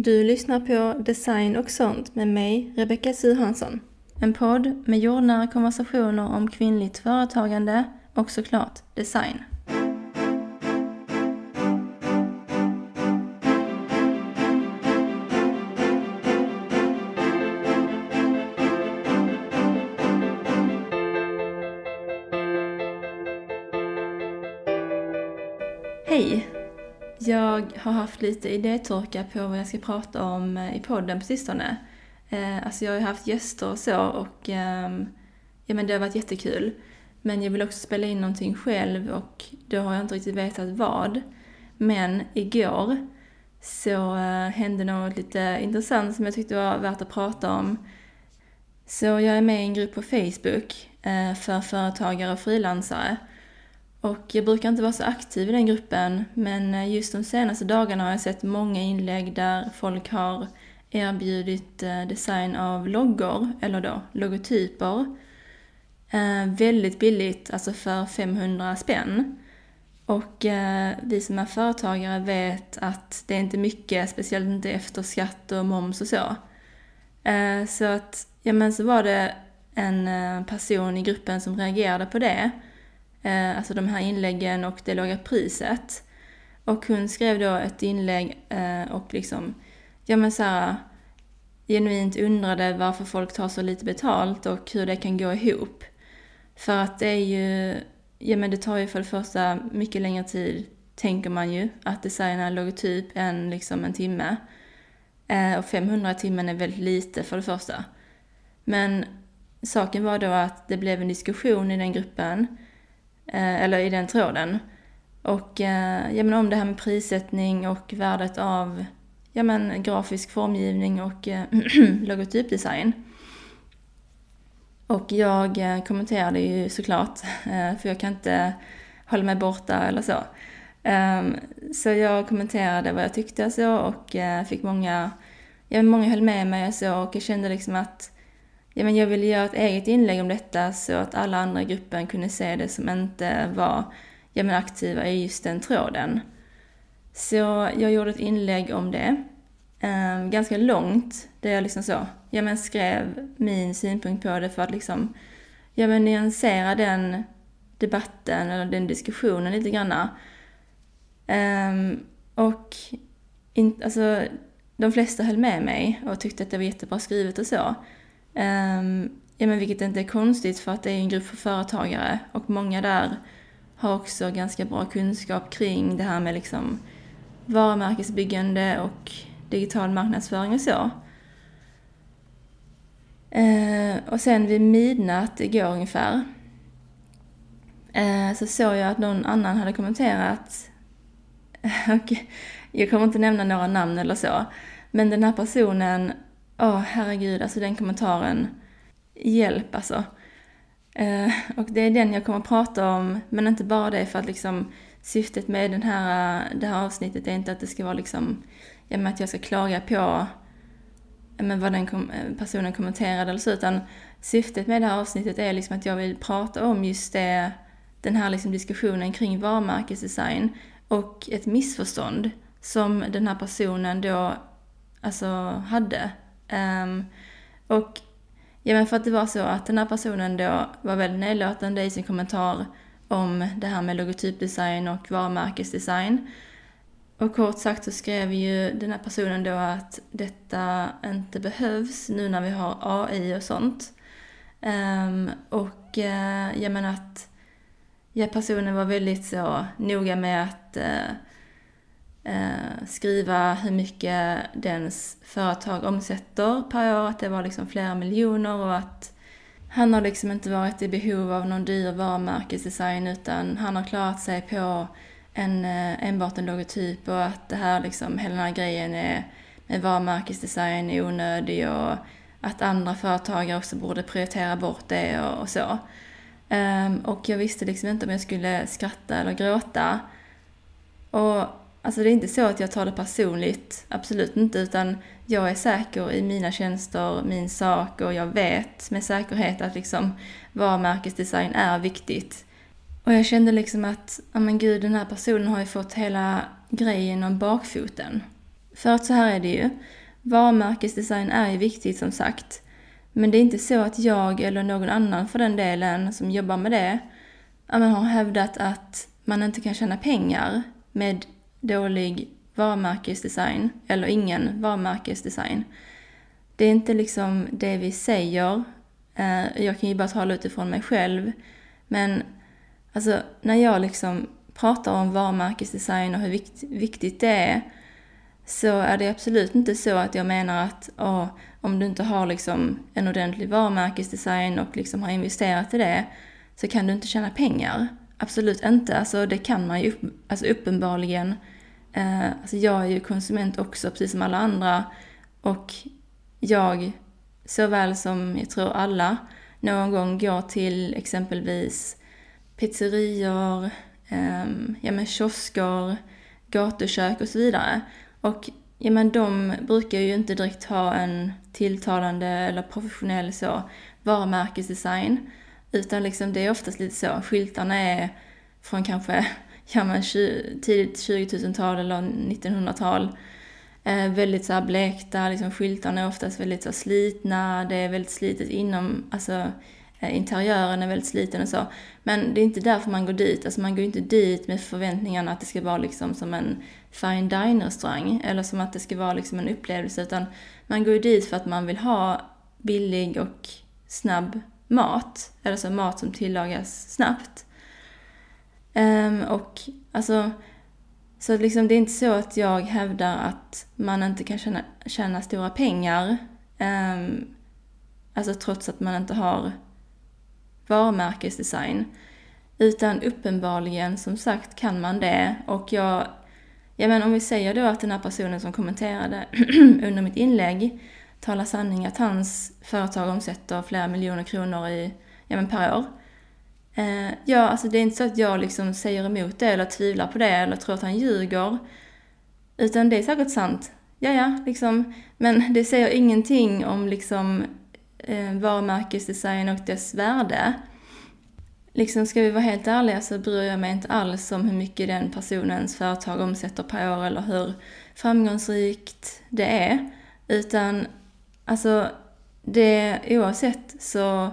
Du lyssnar på Design och sånt med mig, Rebecka Suhansson. En podd med jordnära konversationer om kvinnligt företagande och såklart design. Har haft lite idétorka på vad jag ska prata om eh, i podden på sistone. Eh, alltså jag har ju haft gäster och så och ehm, ja men det har varit jättekul. Men jag vill också spela in någonting själv och då har jag inte riktigt vetat vad. Men igår så eh, hände något lite intressant som jag tyckte var värt att prata om. Så jag är med i en grupp på Facebook för företagare och frilansare. Och jag brukar inte vara så aktiv i den gruppen, men eh, just de senaste dagarna har jag sett många inlägg där folk har erbjudit eh, design av loggor, eller då logotyper, eh, väldigt billigt, alltså för 500 spänn. Och vi som är företagare vet att det är inte mycket, speciellt inte efter skatt och moms och så. Så att, ja men så var det en person i gruppen som reagerade på det eh, alltså de här inläggen och det låga priset. Och hon skrev då ett inlägg eh, och liksom, ja men såhär, genuint undrade varför folk tar så lite betalt och hur det kan gå ihop. För att det är ju, ja men det tar ju för det första mycket längre tid, tänker man ju, att designa en logotyp än liksom en timme. Eh, och 500 timmen är väldigt lite för det första. Men saken var då att det blev en diskussion i den gruppen Eh, eller i den tråden. Och eh, ja, men om det här med prissättning och värdet av ja, men, grafisk formgivning och eh, logotypdesign. Och jag kommenterade ju såklart, för jag kan inte hålla mig borta eller så. Ehm, så jag kommenterade vad jag tyckte och så och fick många, ja många höll med mig och så och jag kände liksom att ja, men jag ville göra ett eget inlägg om detta så att alla andra i gruppen kunde se det som inte var ja, men aktiva i just den tråden. Så jag gjorde ett inlägg om det, eh, ganska långt, där jag liksom så, ja men skrev min synpunkt på det för att liksom, ja men nyansera den debatten eller den diskussionen lite granna. Um, ehm, och in, alltså, de flesta höll med mig och tyckte att det var jättebra skrivet och så. Um, ja, men vilket inte är konstigt för att det är en grupp för företagare och många där har också ganska bra kunskap kring det här med liksom varumärkesbyggande och digital marknadsföring och så. Uh, och sen vid midnatt igår ungefär uh, så såg jag att någon annan hade kommenterat och jag kommer inte nämna några namn eller så, men den här personen Åh, oh, herregud, alltså den kommentaren. Hjälp alltså. Eh, och det är den jag kommer att prata om, men inte bara det för att liksom syftet med den här, det här avsnittet är inte att det ska vara liksom, ja, att jag ska klaga på men vad den kom, eh, personen kommenterade eller så, utan syftet med det här avsnittet är liksom att jag vill prata om just det, den här liksom diskussionen kring varumärkesdesign och ett missförstånd som den här personen då alltså hade Um, och ja, men för att det var så att den här personen då var väldigt nedlåtande i sin kommentar om det här med logotypdesign och varumärkesdesign. Och kort sagt så skrev ju den här personen då att detta inte behövs nu när vi har AI och sånt. Um, och uh, jag menar att ja, personen var väldigt så noga med att uh, eh, skriva hur mycket dens företag omsätter per år, att det var liksom flera miljoner och att han har liksom inte varit i behov av någon dyr varumärkesdesign utan han har klarat sig på en, eh, enbart en logotyp och att det här liksom, hela den här grejen är, med varumärkesdesign är onödig och att andra företagare också borde prioritera bort det och, och så. Um, och jag visste liksom inte om jag skulle skratta eller gråta. Och Alltså det är inte så att jag tar det personligt, absolut inte, utan jag är säker i mina tjänster, min sak och jag vet med säkerhet att liksom varumärkesdesign är viktigt. Och jag kände liksom att, ja men gud, den här personen har ju fått hela grejen om bakfoten. För att så här är det ju. Varumärkesdesign är ju viktigt som sagt. Men det är inte så att jag eller någon annan för den delen som jobbar med det har hävdat att man inte kan tjäna pengar med dålig varumärkesdesign eller ingen varumärkesdesign. Det är inte liksom det vi säger. Eh, jag kan ju bara tala utifrån mig själv. Men alltså när jag liksom pratar om varumärkesdesign och hur viktigt det är så är det absolut inte så att jag menar att åh, om du inte har liksom en ordentlig varumärkesdesign och liksom har investerat i det så kan du inte tjäna pengar. Absolut inte. Alltså det kan man ju alltså uppenbarligen. Eh, alltså jag är ju konsument också, precis som alla andra. Och jag, såväl som jag tror alla, någon gång går till exempelvis pizzerior, eh, ja men kiosker, gatukök och så vidare. Och ja men de brukar ju inte direkt ha en tilltalande eller professionell så varumärkesdesign. Utan liksom det är oftast lite så, skyltarna är från kanske ja, men 20, tidigt 2000-tal eller 1900-tal. Eh, väldigt så här blekta, liksom skyltarna är oftast väldigt så slitna, det är väldigt slitet inom, alltså eh, interiören är väldigt sliten och så. Men det är inte därför man går dit, alltså man går inte dit med förväntningarna att det ska vara liksom som en fine diner-restaurang eller som att det ska vara liksom en upplevelse utan man går ju dit för att man vill ha billig och snabb mat, eller mat som tillagas snabbt. Um, och alltså, så liksom det är inte så att jag hävdar att man inte kan tjäna, tjäna stora pengar, um, alltså trots att man inte har varumärkesdesign. Utan uppenbarligen, som sagt, kan man det. Och jag, ja men om vi säger då att den här personen som kommenterade under mitt inlägg talar sanning att hans företag omsätter flera miljoner kronor i, ja, men per år. Eh, ja, alltså det är inte så att jag liksom säger emot det eller tvivlar på det eller tror att han ljuger. Utan det är säkert sant. Ja, ja, liksom. Men det säger ingenting om liksom eh, varumärkesdesign och dess värde. Liksom, ska vi vara helt ärliga så bryr jag mig inte alls om hur mycket den personens företag omsätter per år eller hur framgångsrikt det är. Utan Alltså, det, oavsett så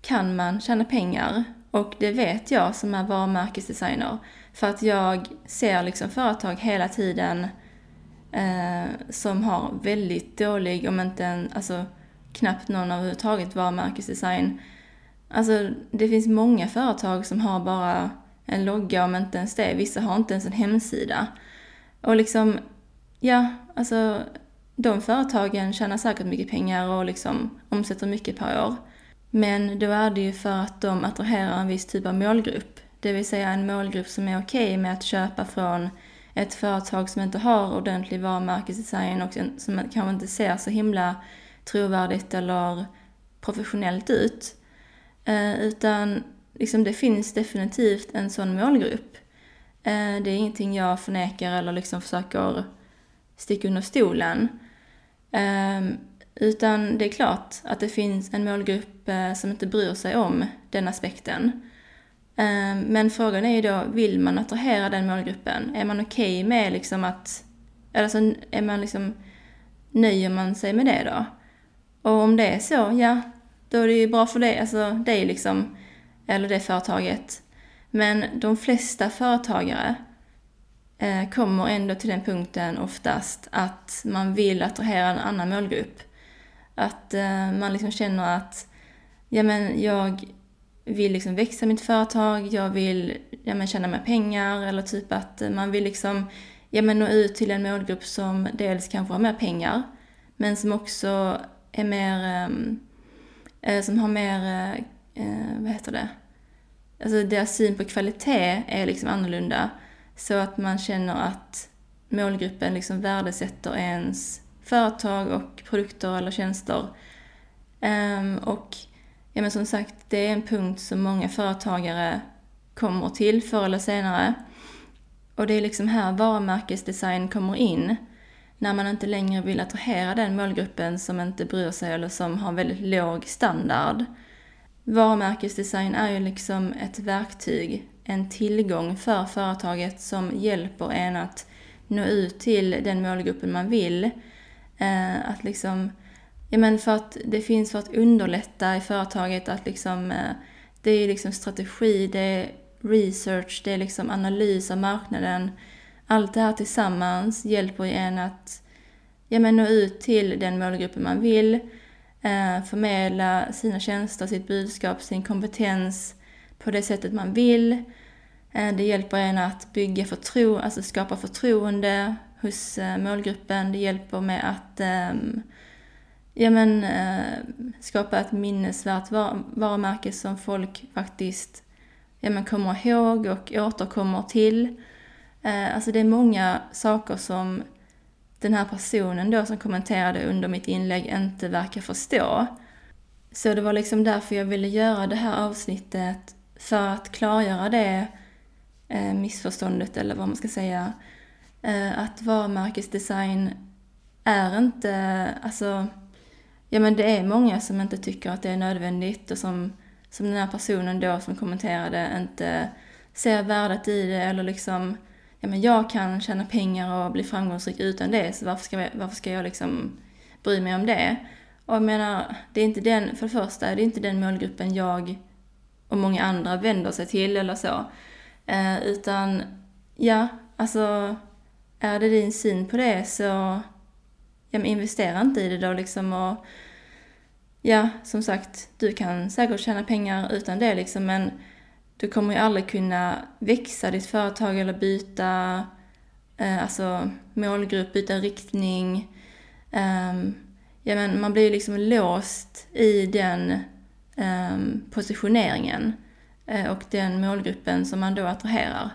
kan man tjäna pengar och det vet jag som är varumärkesdesigner. För att jag ser liksom företag hela tiden eh, som har väldigt dålig, om inte en, alltså knappt någon överhuvudtaget varumärkesdesign. Alltså det finns många företag som har bara en logga, om inte ens det. Vissa har inte ens en hemsida. Och liksom, ja, alltså de företagen tjänar säkert mycket pengar och liksom omsätter mycket per år. Men då är det ju för att de attraherar en viss typ av målgrupp. Det vill säga en målgrupp som är okej okay med att köpa från ett företag som inte har ordentlig varumärkesdesign och som kanske inte ser så himla trovärdigt eller professionellt ut. Eh, utan liksom det finns definitivt en sån målgrupp. Eh, det är ingenting jag förnekar eller liksom försöker sticka under stolen. Ehm, utan det är klart att det finns en målgrupp eh, som inte bryr sig om den aspekten. Ehm, men frågan är ju då, vill man attrahera den målgruppen? Är man okej okay med liksom att, alltså är man liksom, nöjer man sig med det då? Och om det är så, ja, då är det ju bra för dig, alltså dig liksom, eller det företaget. Men de flesta företagare Eh, kommer ändå till den punkten oftast att man vill attrahera en annan målgrupp. Att eh, man liksom känner att ja, men jag vill liksom växa mitt företag, jag vill ja, men tjäna mer pengar eller typ att man vill liksom ja, men nå ut till en målgrupp som dels kanske har mer pengar men som också är mer, eh, eh som har mer, eh, eh, vad heter det, alltså deras syn på kvalitet är liksom annorlunda. Så att man känner att målgruppen liksom värdesätter ens företag och produkter eller tjänster. Um, och ja, men som sagt, det är en punkt som många företagare kommer till förr eller senare. Och det är liksom här varumärkesdesign kommer in. När man inte längre vill attrahera den målgruppen som inte bryr sig eller som har väldigt låg standard. Varumärkesdesign är ju liksom ett verktyg en tillgång för företaget som hjälper en att nå ut till den målgruppen man vill. Eh, att liksom, ja men för att det finns för att underlätta i företaget att liksom, eh, det är liksom strategi, det är research, det är liksom analys av marknaden. Allt det här tillsammans hjälper en att ja, men nå ut till den målgruppen man vill, eh, förmedla sina tjänster, sitt budskap, sin kompetens på det sättet man vill. Eh, det hjälper en att bygga förtro alltså skapa förtroende hos eh, målgruppen. Det hjälper med att ehm, ja, men, eh, skapa ett minnesvärt varumärke som folk faktiskt ja, men, kommer ihåg och återkommer till. Alltså det är många saker som den här personen då som kommenterade under mitt inlägg inte verkar förstå. Så det var liksom därför jag ville göra det här avsnittet, för att klargöra det eh, missförståndet, eller vad man ska säga. Eh, att varumärkesdesign är inte, alltså, ja men det är många som inte tycker att det är nödvändigt och som, som den här personen då som kommenterade inte ser värdet i det eller liksom ja, men jag kan tjäna pengar och bli framgångsrik utan det, så varför ska jag, varför ska jag liksom bry mig om det? Och jag menar, det är inte den, för det första, det är inte den målgruppen jag och många andra vänder sig till eller så. Eh, utan, ja, alltså, är det din syn på det så, ja men investera inte i det då liksom och, ja, som sagt, du kan säkert tjäna pengar utan det liksom, men du kommer ju aldrig kunna växa ditt företag eller byta eh, alltså målgrupp, byta riktning. Eh, ja, men man blir ju liksom låst i den Ehm, positioneringen eh, och den målgruppen som man då attraherar.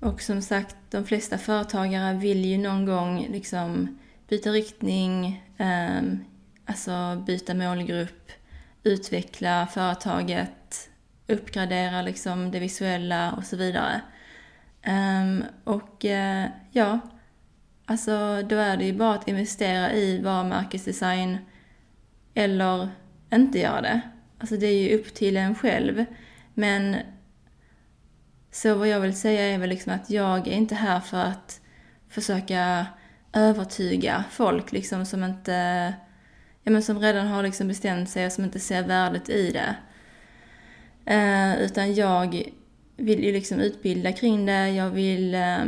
Och som sagt, de flesta företagare vill ju någon gång liksom byta riktning, ehm, alltså byta målgrupp, utveckla företaget, uppgradera liksom det visuella och så vidare. Ehm, och eh, ja, alltså då är det ju bara att investera i varumärkesdesign eller inte göra det. Alltså det är ju upp till en själv. Men så vad jag vill säga är väl liksom att jag är inte här för att försöka övertyga folk liksom som inte, ja men som redan har liksom bestämt sig och som inte ser värdet i det. Eh, utan jag vill ju liksom utbilda kring det, jag vill eh,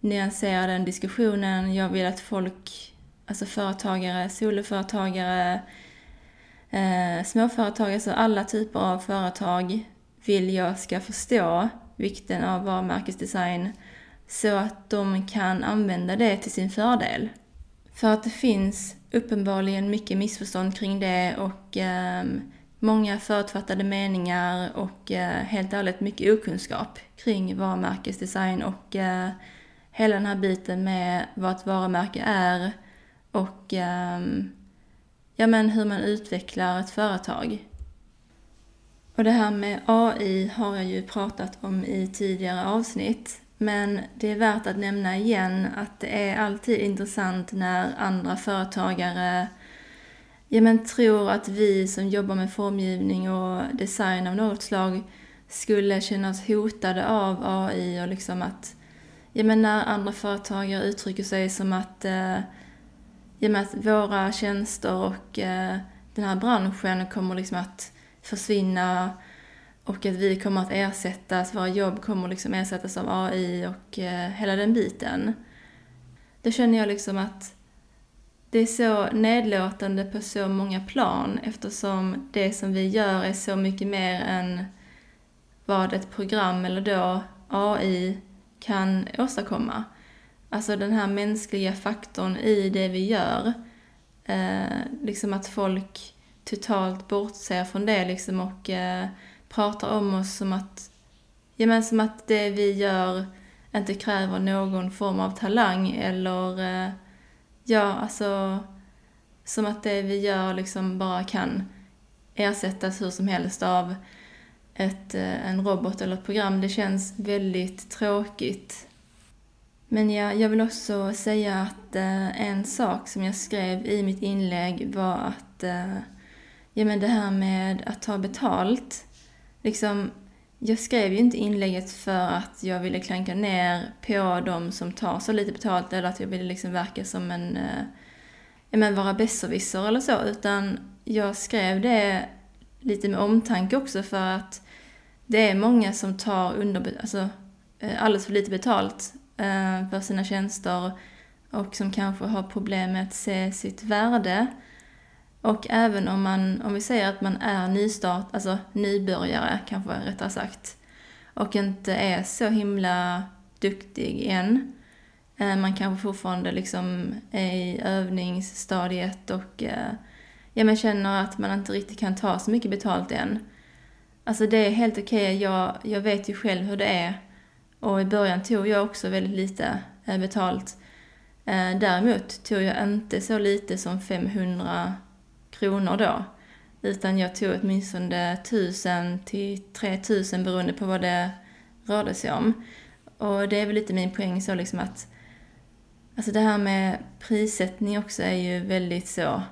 nyansera den diskussionen, jag vill att folk, alltså företagare, soloföretagare, eh, småföretag, alltså alla typer av företag vill jag ska förstå vikten av varumärkesdesign så att de kan använda det till sin fördel. För att det finns uppenbarligen mycket missförstånd kring det och eh, många förutfattade meningar och eh, helt ärligt mycket okunskap kring varumärkesdesign och eh, hela den här biten med vad ett varumärke är och eh, ja, men hur man utvecklar ett företag. Och det här med AI har jag ju pratat om i tidigare avsnitt. Men det är värt att nämna igen att det är alltid intressant när andra företagare ja, men tror att vi som jobbar med formgivning och design av något slag skulle känna oss hotade av AI och liksom att, ja men när andra företagare uttrycker sig som att, eh, i och med att våra tjänster och eh, den här branschen kommer liksom att försvinna och att vi kommer att ersättas, våra jobb kommer liksom ersättas av AI och eh, hela den biten. Då känner jag liksom att det är så nedlåtande på så många plan eftersom det som vi gör är så mycket mer än vad ett program eller då AI kan åstadkomma. Alltså den här mänskliga faktorn i det vi gör. Eh, liksom att folk totalt bortser från det liksom och eh, pratar om oss som att, ja, men som att det vi gör inte kräver någon form av talang eller eh, Ja, alltså som att det vi gör liksom bara kan ersättas hur som helst av ett, eh, en robot eller ett program. Det känns väldigt tråkigt. Men ja, jag vill också säga att eh, en sak som jag skrev i mitt inlägg var att eh, ja, men det här med att ta betalt. Liksom, jag skrev ju inte inlägget för att jag ville klanka ner på de som tar så lite betalt eller att jag ville liksom verka som en, eh, men vara besserwisser eller så, utan jag skrev det lite med omtanke också för att det är många som tar under, alltså, eh, alldeles för lite betalt Eh, för sina tjänster och som kanske har problem med att se sitt värde. Och även om man, om vi säger att man är nystart, alltså nybörjare kanske rättare sagt, och inte är så himla duktig än. Eh, man kanske fortfarande liksom är i övningsstadiet och eh, ja, men känner att man inte riktigt kan ta så mycket betalt än. Alltså det är helt okej, okay. jag, jag vet ju själv hur det är. Och i början tog jag också väldigt lite eh, betalt. Eh, däremot tog jag inte så lite som 500 kronor då. Utan jag tog åtminstone 1000 till 3000 beroende på vad det rörde sig om. Och det är väl lite min poäng så liksom att Alltså det här med prissättning också är ju väldigt så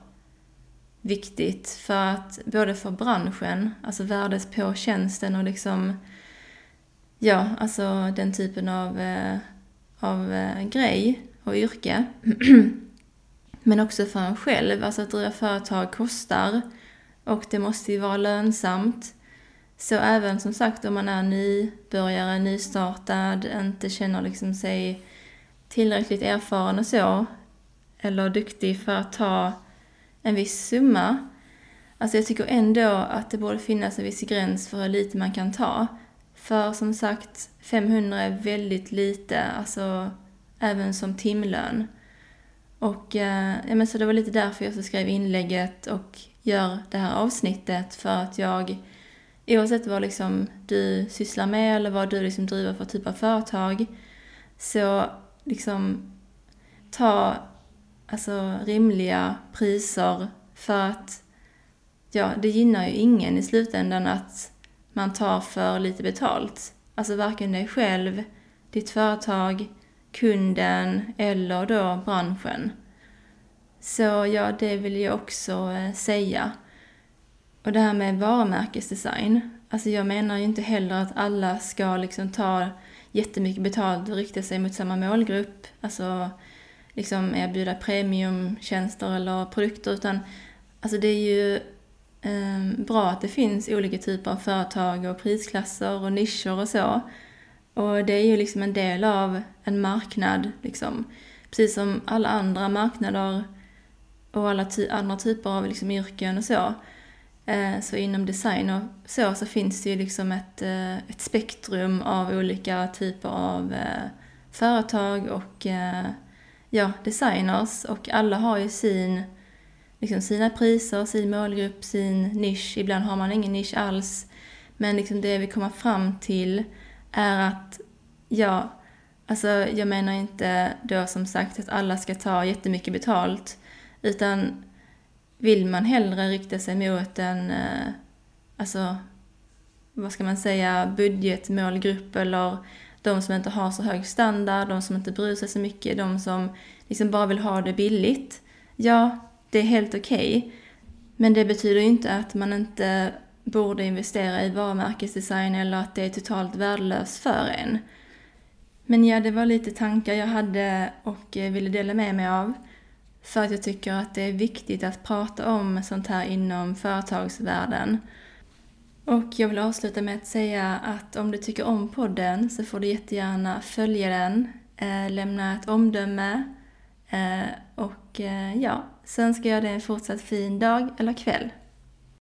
viktigt för att både för branschen, alltså värdet på tjänsten och liksom ja, alltså den typen av, eh, av eh, grej och yrke. Men också för en själv, alltså att driva företag kostar och det måste ju vara lönsamt. Så även som sagt om man är nybörjare, nystartad, inte känner liksom sig tillräckligt erfaren och så, eller duktig för att ta en viss summa. Alltså jag tycker ändå att det borde finnas en viss gräns för hur lite man kan ta. För som sagt, 500 är väldigt lite, alltså även som timlön. Och eh, ja, men så det var lite därför jag så skrev inlägget och gör det här avsnittet. För att jag, oavsett vad liksom du sysslar med eller vad du liksom driver för typ av företag, så liksom ta alltså, rimliga priser för att ja, det gynnar ju ingen i slutändan att man tar för lite betalt. Alltså varken dig själv, ditt företag, kunden eller då branschen. Så ja, det vill jag också eh, säga. Och det här med varumärkesdesign. Alltså jag menar ju inte heller att alla ska liksom ta jättemycket betalt och rikta sig mot samma målgrupp. Alltså liksom erbjuda premiumtjänster eller produkter utan alltså det är ju Ehm, bra att det finns olika typer av företag och prisklasser och nischer och så. Och det är ju liksom en del av en marknad liksom. Precis som alla andra marknader och alla ty andra typer av liksom yrken och så. Ehm, så inom design och så, så finns det ju liksom ett, eh, ett spektrum av olika typer av eh, företag och eh, ja, designers och alla har ju sin, liksom sina priser, sin målgrupp, sin nisch. Ibland har man ingen nisch alls. Men liksom det vi kommer fram till är att, ja, alltså jag menar inte då som sagt att alla ska ta jättemycket betalt. Utan vill man hellre rikta sig mot en, eh, alltså, vad ska man säga, budgetmålgrupp eller de som inte har så hög standard, de som inte bryr sig så mycket, de som liksom bara vill ha det billigt. Ja, det är helt okej. Okay. Men det betyder ju inte att man inte borde investera i varumärkesdesign eller att det är totalt värdelöst för en. Men ja, det var lite tankar jag hade och eh, ville dela med mig av. För att jag tycker att det är viktigt att prata om sånt här inom företagsvärlden. Och jag vill avsluta med att säga att om du tycker om podden så får du jättegärna följa den, eh, lämna ett omdöme eh, och ja, så önskar jag dig en fortsatt fin dag eller kväll.